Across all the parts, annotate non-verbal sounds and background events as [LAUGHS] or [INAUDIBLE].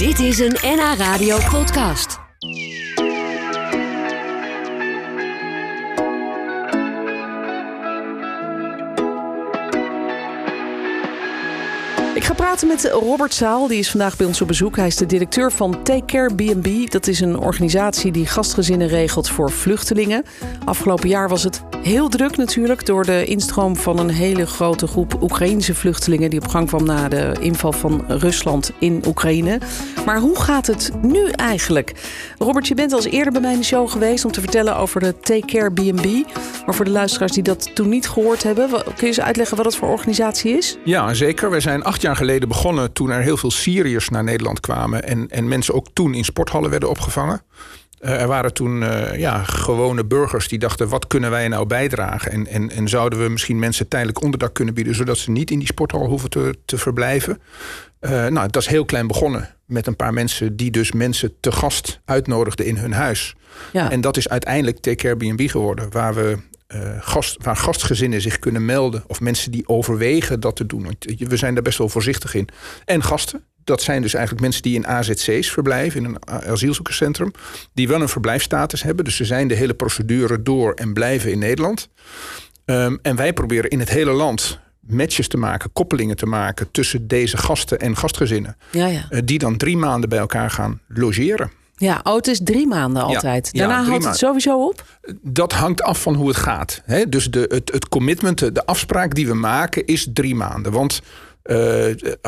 Dit is een NH Radio podcast. Ik ga praten met Robert Zaal, die is vandaag bij ons op bezoek. Hij is de directeur van Take Care B&B. Dat is een organisatie die gastgezinnen regelt voor vluchtelingen. Afgelopen jaar was het heel druk natuurlijk... door de instroom van een hele grote groep Oekraïnse vluchtelingen... die op gang kwam na de inval van Rusland in Oekraïne. Maar hoe gaat het nu eigenlijk? Robert, je bent al eens eerder bij mij in de show geweest... om te vertellen over de Take Care B&B. Maar voor de luisteraars die dat toen niet gehoord hebben... kun je eens uitleggen wat dat voor organisatie is? Ja, zeker. We zijn acht jaar geleden begonnen toen er heel veel Syriërs naar Nederland kwamen. En, en mensen ook toen in sporthallen werden opgevangen. Uh, er waren toen uh, ja, gewone burgers die dachten: wat kunnen wij nou bijdragen? En, en, en zouden we misschien mensen tijdelijk onderdak kunnen bieden, zodat ze niet in die sporthal hoeven te, te verblijven? Uh, nou, dat is heel klein begonnen met een paar mensen die dus mensen te gast uitnodigden in hun huis. Ja. En dat is uiteindelijk Take B&B geworden, waar we uh, gast, waar gastgezinnen zich kunnen melden. Of mensen die overwegen dat te doen. Want we zijn daar best wel voorzichtig in. En gasten. Dat zijn dus eigenlijk mensen die in AZC's verblijven, in een asielzoekerscentrum. Die wel een verblijfstatus hebben. Dus ze zijn de hele procedure door en blijven in Nederland. Um, en wij proberen in het hele land matches te maken, koppelingen te maken tussen deze gasten en gastgezinnen. Ja, ja. Uh, die dan drie maanden bij elkaar gaan logeren. Ja, oh, het is drie maanden altijd. Ja, Daarna houdt het sowieso op? Dat hangt af van hoe het gaat. Hè? Dus de, het, het commitment, de afspraak die we maken is drie maanden. Want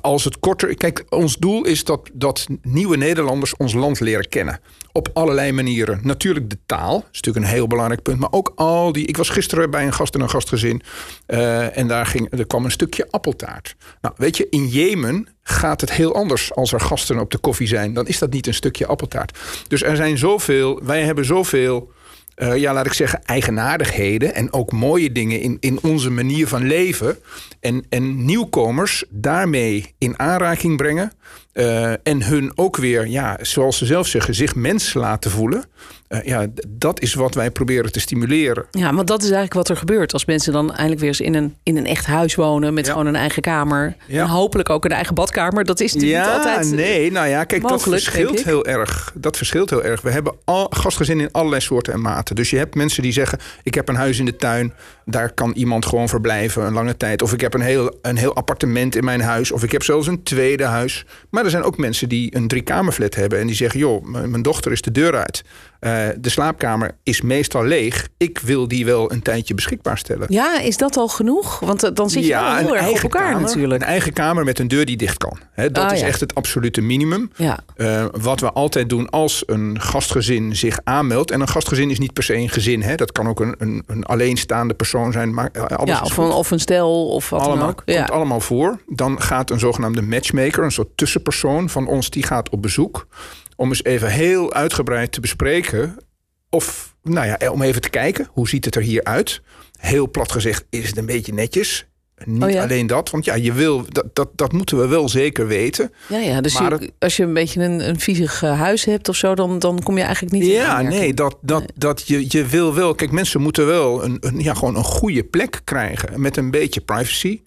als het korter. Kijk, ons doel is dat, dat nieuwe Nederlanders ons land leren kennen. Op allerlei manieren. Natuurlijk de taal, is natuurlijk een heel belangrijk punt. Maar ook al die. Ik was gisteren bij een gast en een gastgezin. Uh, en daar ging, er kwam een stukje appeltaart. Nou, weet je, in Jemen gaat het heel anders als er gasten op de koffie zijn. Dan is dat niet een stukje appeltaart. Dus er zijn zoveel. Wij hebben zoveel uh, ja, laat ik zeggen, eigenaardigheden en ook mooie dingen in, in onze manier van leven. En, en nieuwkomers daarmee in aanraking brengen. Uh, en hun ook weer, ja, zoals ze zelf zeggen, zich mens laten voelen. Uh, ja, dat is wat wij proberen te stimuleren. Ja, want dat is eigenlijk wat er gebeurt. Als mensen dan eindelijk weer eens in een, in een echt huis wonen... met ja. gewoon een eigen kamer. Ja. En hopelijk ook een eigen badkamer. Dat is natuurlijk ja, niet altijd nee, nou ja, kijk, mogelijk, dat verschilt heel erg. Dat verschilt heel erg. We hebben al gastgezinnen in allerlei soorten en maten. Dus je hebt mensen die zeggen... ik heb een huis in de tuin, daar kan iemand gewoon verblijven... een lange tijd. Of ik heb een heel, een heel appartement in mijn huis. Of ik heb zelfs een tweede huis. Maar er zijn ook mensen die een driekamerflat hebben... en die zeggen, joh, mijn dochter is de deur uit... Uh, de slaapkamer is meestal leeg. Ik wil die wel een tijdje beschikbaar stellen. Ja, is dat al genoeg? Want dan zit je ja, heel erg op elkaar kamer, natuurlijk. Een eigen kamer met een deur die dicht kan. He, dat Ah, is ja. echt het absolute minimum. Ja. Uh, wat we altijd doen als een gastgezin zich aanmeldt. En een gastgezin is niet per se een gezin. Hè. Dat kan ook een, een, een alleenstaande persoon zijn. Maar alles Ja, of een, of een stel of wat allemaal, dan ook. komt allemaal voor. Dan gaat een zogenaamde matchmaker, een soort tussenpersoon van ons, die gaat op bezoek. Om eens even heel uitgebreid te bespreken. Of, nou ja, om even te kijken, hoe ziet het er hier uit? Heel plat gezegd, is het een beetje netjes? Niet Oh ja. alleen dat, want ja, je wil, dat, dat, dat moeten we wel zeker weten. Ja, ja, dus Maar je- als je een beetje een, een viezig eh, huis hebt of zo, dan, dan kom je eigenlijk niet in Ja, nee, dat, dat, dat je, je wil wel. Kijk, mensen moeten wel een, een, ja, gewoon een goede plek krijgen met een beetje privacy.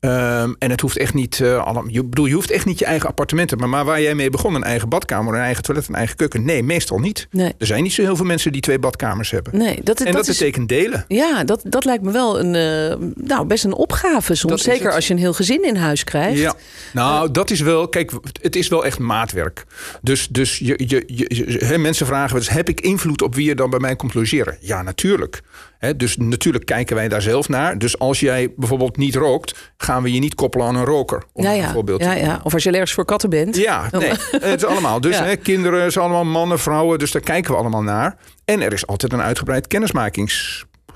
Ehm, en het hoeft echt niet. allemaal, je, bedoel, je hoeft echt niet je eigen appartement te hebben. Maar waar jij mee begon, een eigen badkamer, een eigen toilet, een eigen keuken. Nee, meestal niet. Nee. Er zijn niet zo heel veel mensen die twee badkamers hebben. Nee, dat, en dat, dat, is, betekent delen. Ja, dat, dat lijkt me wel een, eh, nou, best een opgave soms. Dat Zeker als je een heel gezin in huis krijgt. Ja, nou, dat is wel. Kijk, het is wel echt maatwerk. Dus, dus je, je, je, je- hè, mensen vragen eens: heb ik invloed op wie er dan bij mij komt logeren? Ja, natuurlijk. Hè, dus natuurlijk kijken wij daar zelf naar. Dus als jij bijvoorbeeld niet rookt, gaan we je niet koppelen aan een roker. Om Ja, ja. ja, ja. Of als je allergisch voor katten bent. Ja, Dan- nee, [LAUGHS] het is allemaal. Dus Ja. hè, kinderen, het zijn allemaal mannen, vrouwen. Dus daar kijken we allemaal naar. En er is altijd een uitgebreid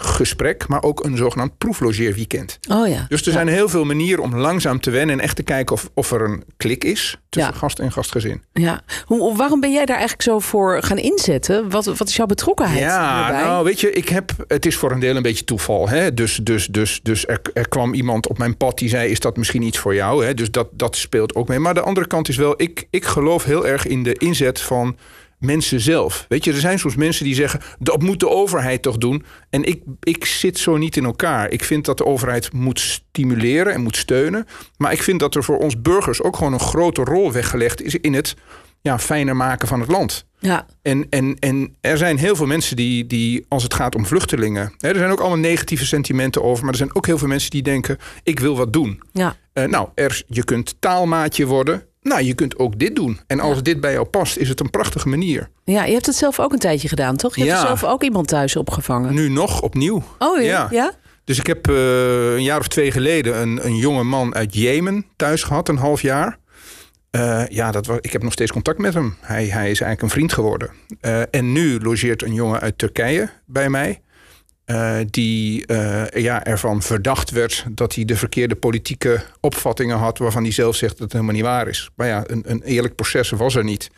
kennismakingsgesprek, maar ook een zogenaamd proeflogeerweekend. Oh ja. Dus er Ja. zijn heel veel manieren om langzaam te wennen en echt te kijken of, of er een klik is tussen Ja. gast en gastgezin. Ja. Hoe, waarom ben jij daar eigenlijk zo voor gaan inzetten? Wat, wat is jouw betrokkenheid Ja, nou weet je, ik heb, het is voor een deel een beetje toeval. Hè? Dus, dus, dus, dus er, er kwam iemand op mijn pad die zei, is dat misschien iets voor jou? Hè? Dus dat, dat speelt ook mee. Maar de andere kant is wel, ik, ik geloof heel erg in de inzet van mensen zelf. Weet je, er zijn soms mensen die zeggen: dat moet de overheid toch doen. En ik, ik zit zo niet in elkaar. Ik vind dat de overheid moet stimuleren en moet steunen. Maar ik vind dat er voor ons burgers ook gewoon een grote rol weggelegd is in het ja, fijner maken van het land. Ja. En, en, en er zijn heel veel mensen die, die als het gaat om vluchtelingen. Hè, er zijn ook allemaal negatieve sentimenten over. Maar er zijn ook heel veel mensen die denken: ik wil wat doen. Ja. Uh, nou, er, je kunt taalmaatje worden. Nou, je kunt ook dit doen. En als dit bij jou past, is het een prachtige manier. Ja, je hebt het zelf ook een tijdje gedaan, toch? Je Ja. hebt zelf ook iemand thuis opgevangen. Nu nog opnieuw. Oh ja? Ja. ja? Dus ik heb eh, een jaar of twee geleden een, een jonge man uit Jemen thuis gehad, een half jaar. Eh, ja, dat was, ik heb nog steeds contact met hem. Hij, hij is eigenlijk een vriend geworden. Eh, en nu logeert een jongen uit Turkije bij mij. Eh, die eh, ja, ervan verdacht werd dat hij de verkeerde politieke opvattingen had. waarvan hij zelf zegt dat het helemaal niet waar is. Maar ja, een, een eerlijk proces was er niet.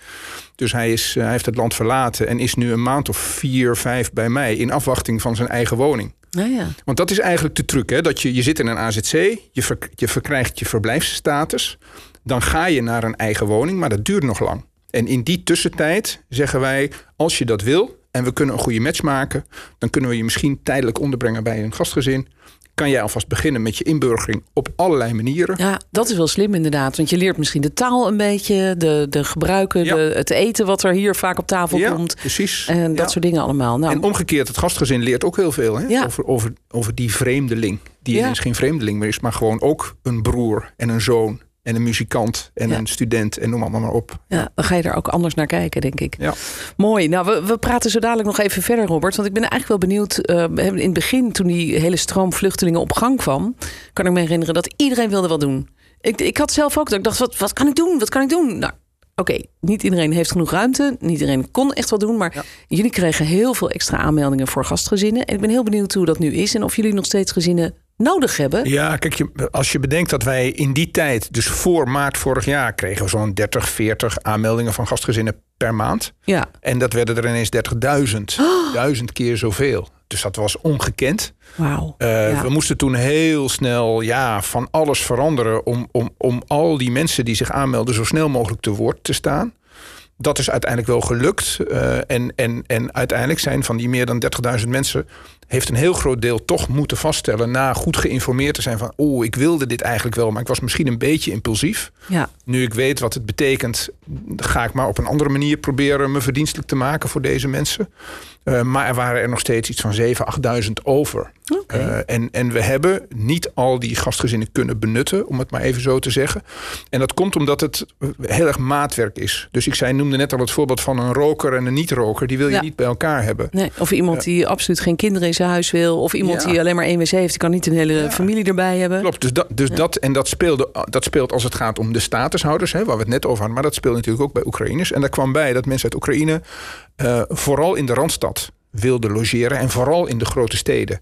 Dus hij, is, eh, hij heeft het land verlaten en is nu een maand of vier, vijf bij mij. in afwachting van zijn eigen woning. Nou ja. Want dat is eigenlijk de truc. Hè? Dat je, je zit in een AZC, je, ver- je verkrijgt je verblijfsstatus. Dan ga je naar een eigen woning, maar dat duurt nog lang. En in die tussentijd zeggen wij, als je dat wil... en we kunnen een goede match maken... dan kunnen we je misschien tijdelijk onderbrengen bij een gastgezin. Kan jij alvast beginnen met je inburgering op allerlei manieren. ja, dat is wel slim inderdaad. Want je leert misschien de taal een beetje, de, de gebruiken, Ja. de, het eten wat er hier vaak op tafel ja, komt. precies. En dat Ja. soort dingen allemaal. Nou, En omgekeerd, het gastgezin leert ook heel veel hè? Over, over, over die vreemdeling. Die ineens geen vreemdeling meer is, maar gewoon ook een broer en een zoon en een muzikant en Ja. een student en noem allemaal maar op. ja, dan ga je er ook anders naar kijken, denk ik. Ja. Mooi. Nou, we, we praten zo dadelijk nog even verder, Robert. Want ik ben eigenlijk wel benieuwd. we hebben in het begin, toen die hele stroom vluchtelingen op gang kwam, kan ik me herinneren dat iedereen wilde wat doen. Ik, ik had zelf ook dat ik dacht, wat, wat kan ik doen? Wat kan ik doen? Nou, oké, niet iedereen heeft genoeg ruimte. Niet iedereen kon echt wat doen. Maar Ja. jullie kregen heel veel extra aanmeldingen voor gastgezinnen. En ik ben heel benieuwd hoe dat nu is. En of jullie nog steeds gezinnen nodig hebben. Ja, kijk, je, als je bedenkt dat wij in die tijd, dus voor maart vorig jaar, kregen we zo'n 30, 40 aanmeldingen van gastgezinnen per maand. Ja, En dat werden er ineens 30.000. [GASPS] Duizend keer zoveel. Dus dat was ongekend. wauw. Eh, Ja. We moesten toen heel snel ja, van alles veranderen om, om, om al die mensen die zich aanmelden zo snel mogelijk te woord te staan. Dat is uiteindelijk wel gelukt. Eh, en, en, en uiteindelijk zijn van die meer dan 30.000 mensen... heeft een heel groot deel toch moeten vaststellen... na goed geïnformeerd te zijn van... oh, ik wilde dit eigenlijk wel, maar ik was misschien een beetje impulsief. Ja, Nu ik weet wat het betekent... ga ik maar op een andere manier proberen... me verdienstelijk te maken voor deze mensen. Eh, maar er waren er nog steeds iets van 7.000, 8.000 over. Oké. Eh, en, en we hebben niet al die gastgezinnen kunnen benutten, om het maar even zo te zeggen. En dat komt omdat het heel erg maatwerk is. Dus ik zei, noemde net al het voorbeeld van een roker en een niet-roker. Die wil je Ja. niet bij elkaar hebben. Nee, of iemand die absoluut geen kinderen in zijn huis wil. Of iemand Ja. die alleen maar één wc heeft. Die kan niet een hele familie erbij hebben. Klopt, dus, dat, dus dat en dat, speelde, dat speelt als het gaat om de statushouders, hè, waar we het net over hadden. Maar dat speelt natuurlijk ook bij Oekraïners. En daar kwam bij dat mensen uit Oekraïne eh, vooral in de Randstad wilden logeren. En vooral in de grote steden.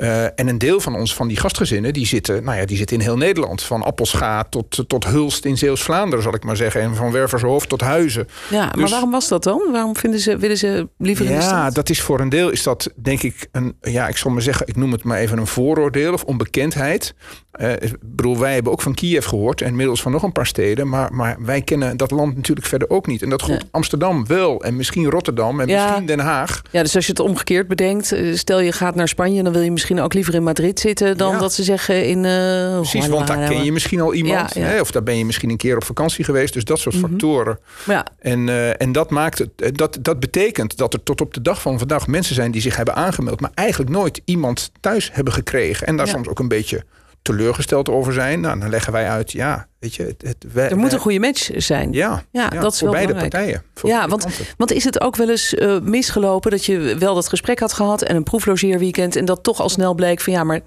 Eh, en een deel van ons, van die gastgezinnen, die zitten, nou ja, die zitten in heel Nederland. Van Appelscha tot, tot Hulst in Zeeuws-Vlaanderen, zal ik maar zeggen. En van Wervershoofd tot Huizen. Ja, maar Dus- waarom was dat dan? Waarom vinden ze, willen ze liever in de Ja, dat is voor een deel is dat denk ik een, ja, ik zal maar zeggen, ik noem het maar even een vooroordeel of onbekendheid. Eh, ik bedoel, wij hebben ook van Kiev gehoord en inmiddels van nog een paar steden, maar, maar wij kennen dat land natuurlijk verder ook niet. En dat goed. Amsterdam wel en misschien Rotterdam en Ja. misschien Den Haag. Ja, dus als je het omgekeerd bedenkt. eh, Stel je gaat naar Spanje. Dan wil je misschien ook liever in Madrid zitten. Dan Ja. dat ze zeggen in... eh Precies, want daar ken je misschien al iemand. Ja, ja. Hè, of daar ben je misschien een keer op vakantie geweest. Dus dat soort Mhm. factoren. Ja, En, eh, en dat, maakt het, eh, dat, dat betekent dat er tot op de dag van vandaag mensen zijn die zich hebben aangemeld, maar eigenlijk nooit iemand thuis hebben gekregen. En daar soms ook een beetje teleurgesteld over zijn. Nou, dan leggen wij uit, ja, weet je, het, het, wij- er moet wij- een goede match zijn. Ja, Ja, ja, dat is voor wel beide belangrijk. partijen. Voor Ja, want, kanten. want is het ook wel eens eh, misgelopen dat je wel dat gesprek had gehad en een proeflogeerweekend en dat toch al snel bleek van ja, maar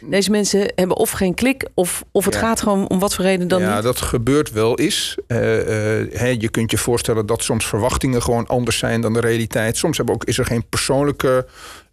deze mensen hebben of geen klik of, of het Ja. gaat gewoon om wat voor reden dan ja, niet. dat gebeurt wel eens. Eh, hè, je kunt je voorstellen dat soms verwachtingen gewoon anders zijn dan de realiteit. Soms hebben ook, is er geen persoonlijke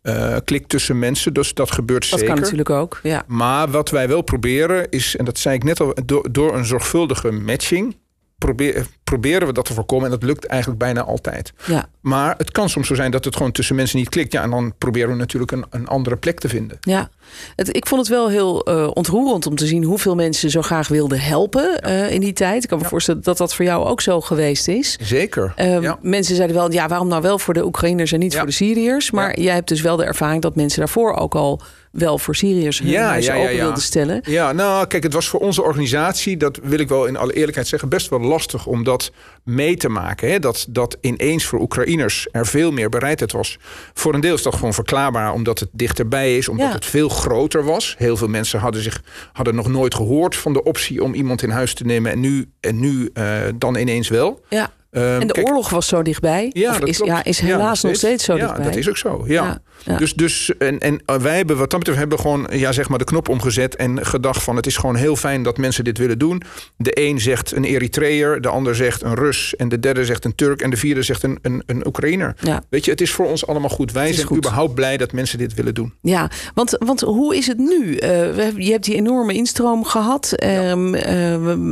eh, klik tussen mensen. Dus dat gebeurt Dat zeker. kan natuurlijk ook. Ja. Maar wat wij wel proberen is, en dat zei ik net al, door, door een zorgvuldige matching. Probeer, proberen we dat te voorkomen. En dat lukt eigenlijk bijna altijd. Ja. Maar het kan soms zo zijn dat het gewoon tussen mensen niet klikt. Ja, en dan proberen we natuurlijk een, een andere plek te vinden. Ja, het, ik vond het wel heel uh, ontroerend om te zien hoeveel mensen zo graag wilden helpen uh, in die tijd. Ik kan me ja. voorstellen dat dat voor jou ook zo geweest is. Zeker. Uh, ja. Mensen zeiden wel, ja, waarom nou wel voor de Oekraïners en niet voor de Syriërs? Maar jij hebt dus wel de ervaring dat mensen daarvoor ook al wel voor Syriërs hun ja, ja, ja, wilden stellen. Ja, nou kijk, het was voor onze organisatie, dat wil ik wel in alle eerlijkheid zeggen, best wel lastig om dat mee te maken. Hè? Dat, dat ineens voor Oekraïners er veel meer bereidheid was. Voor een deel is dat gewoon verklaarbaar, omdat het dichterbij is, omdat het veel groter was. Heel veel mensen hadden, zich, hadden nog nooit gehoord van de optie om iemand in huis te nemen en nu, en nu uh, dan ineens wel. Ja. Um, en de kijk, oorlog was zo dichtbij. Ja, of dat is, klopt. ja, is helaas ja, nog steeds zo ja, dichtbij. dat is ook zo. Ja. Ja. Dus, dus en, en wij hebben wat dat betreft hebben gewoon ja, zeg maar de knop omgezet en gedacht van het is gewoon heel fijn dat mensen dit willen doen. De een zegt een Eritreër, de ander zegt een Rus en de derde zegt een Turk en de vierde zegt een, een, een Oekraïner. Ja. Weet je, het is voor ons allemaal goed. Wij zijn goed. überhaupt blij dat mensen dit willen doen. Ja, want, want hoe is het nu? Uh, we, je hebt die enorme instroom gehad. Um, uh,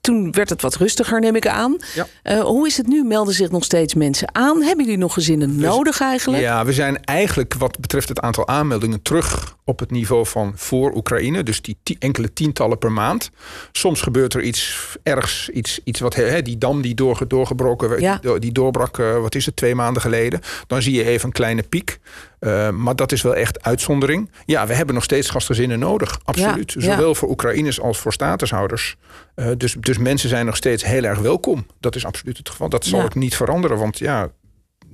toen werd het wat rustiger, neem ik aan. Ja. Uh, hoe is het nu? Melden zich nog steeds mensen aan? Hebben jullie nog gezinnen Dus- nodig eigenlijk? Ja, we zijn eigenlijk wat betreft het aantal aanmeldingen terug op het niveau van voor Oekraïne. Dus die enkele tientallen per maand. Soms gebeurt er iets ergs, iets, iets wat hè, die dam die doorge, doorgebroken werd, Ja. die, die doorbrak, uh, wat is het, twee maanden geleden. Dan zie je even een kleine piek. Uh, maar dat is wel echt uitzondering. Ja, we hebben nog steeds gastgezinnen nodig. Absoluut. Ja, ja. Zowel voor Oekraïners als voor statushouders. Uh, dus, dus mensen zijn nog steeds heel erg welkom. Dat is absoluut het geval. Dat zal ook niet veranderen. Want ja,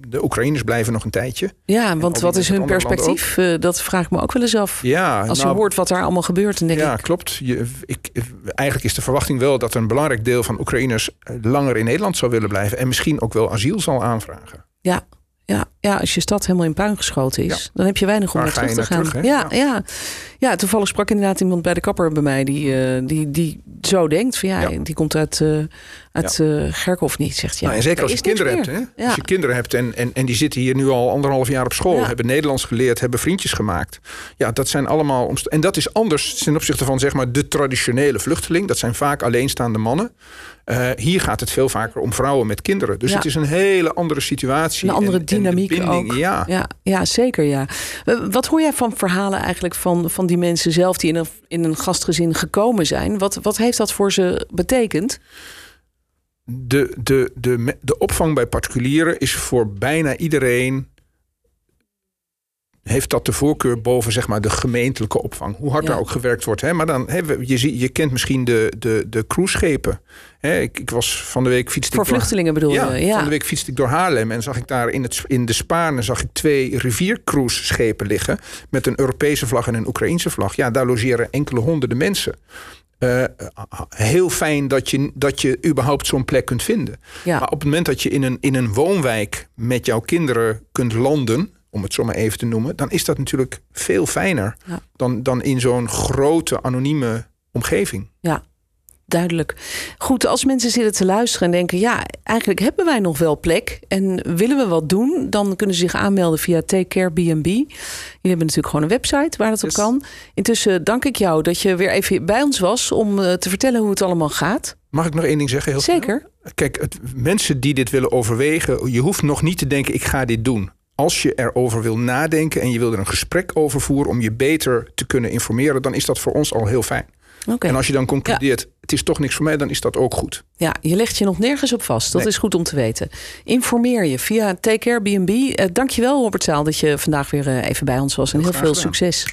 de Oekraïners blijven nog een tijdje. Ja, want wat is hun perspectief? Uh, dat vraag ik me ook wel eens af. Ja, Als nou, je hoort wat daar allemaal gebeurt, dan denk ja, ik... klopt. Je, ik, eigenlijk is de verwachting wel dat een belangrijk deel van Oekraïners langer in Nederland zou willen blijven. En misschien ook wel asiel zal aanvragen. Ja, ja, ja, als je stad helemaal in puin geschoten is, Ja. dan heb je weinig om naar terug te gaan. terug, ja, ja. Ja. toevallig sprak inderdaad iemand bij de kapper bij mij die, eh, die, die zo denkt van ja, Ja. die komt uit, eh uit eh, Gerkhof niet. Zegt ja, nou, en zeker er als je kinderen hebt. Hè? Als je kinderen hebt en, en, en die zitten hier nu al anderhalf jaar op school. Hebben Nederlands geleerd, hebben vriendjes gemaakt. Ja, dat zijn allemaal... En dat is anders ten opzichte van zeg maar, de traditionele vluchteling. Dat zijn vaak alleenstaande mannen. Eh, hier gaat het veel vaker om vrouwen met kinderen. Dus Ja. het is een hele andere situatie. Een andere en- dynamiek ook. Ja, Ja, ja, zeker ja. Wat hoor jij van verhalen eigenlijk van, van die mensen zelf die in een, in een gastgezin gekomen zijn? Wat, wat heeft dat voor ze betekend? de, de, de, de opvang bij particulieren is voor bijna iedereen. Heeft dat de voorkeur boven zeg maar, de gemeentelijke opvang? Hoe hard Ja. daar ook gewerkt wordt. Hè? Maar dan, hè, je, zie- je kent misschien de, de, de cruiseschepen. Hè, ik, ik was van de week fietste Voor ik door- vluchtelingen bedoel ja, je? Ja, van de week fietste ik door Haarlem en zag ik daar in, het, in de Spaarne zag ik twee riviercruiseschepen liggen met een Europese vlag en een Oekraïnse vlag. Ja, daar logeren enkele honderden mensen. Eh, heel fijn dat je, dat je überhaupt zo'n plek kunt vinden. ja. Maar op het moment dat je in een, in een woonwijk met jouw kinderen kunt landen, om het zo maar even te noemen, dan is dat natuurlijk veel fijner Ja. dan, dan in zo'n grote, anonieme omgeving. Ja, duidelijk. Goed, als mensen zitten te luisteren en denken... ja, eigenlijk hebben wij nog wel plek en willen we wat doen... dan kunnen ze zich aanmelden via Take Care B&B. Jullie hebben natuurlijk gewoon een website waar dat op kan. Intussen dank ik jou dat je weer even bij ons was... om eh, te vertellen hoe het allemaal gaat. Mag ik nog één ding zeggen? Heel snel? Zeker. Kijk, het, mensen die dit willen overwegen, je hoeft nog niet te denken: ik ga dit doen. Als je erover wil nadenken en je wil er een gesprek over voeren om je beter te kunnen informeren, dan is dat voor ons al heel fijn. Oké. En als je dan concludeert: het is toch niks voor mij, dan is dat ook goed. Ja, je legt je nog nergens op vast. Dat Nee. is goed om te weten. Informeer je via Take Care B&B. Eh, dankjewel Robert Zaal dat je vandaag weer eh, even bij ons was. En heel veel gedaan. succes.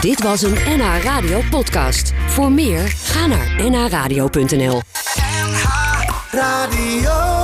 Dit was een NH Radio podcast. Voor meer, ga naar nhradio.nl. Radio.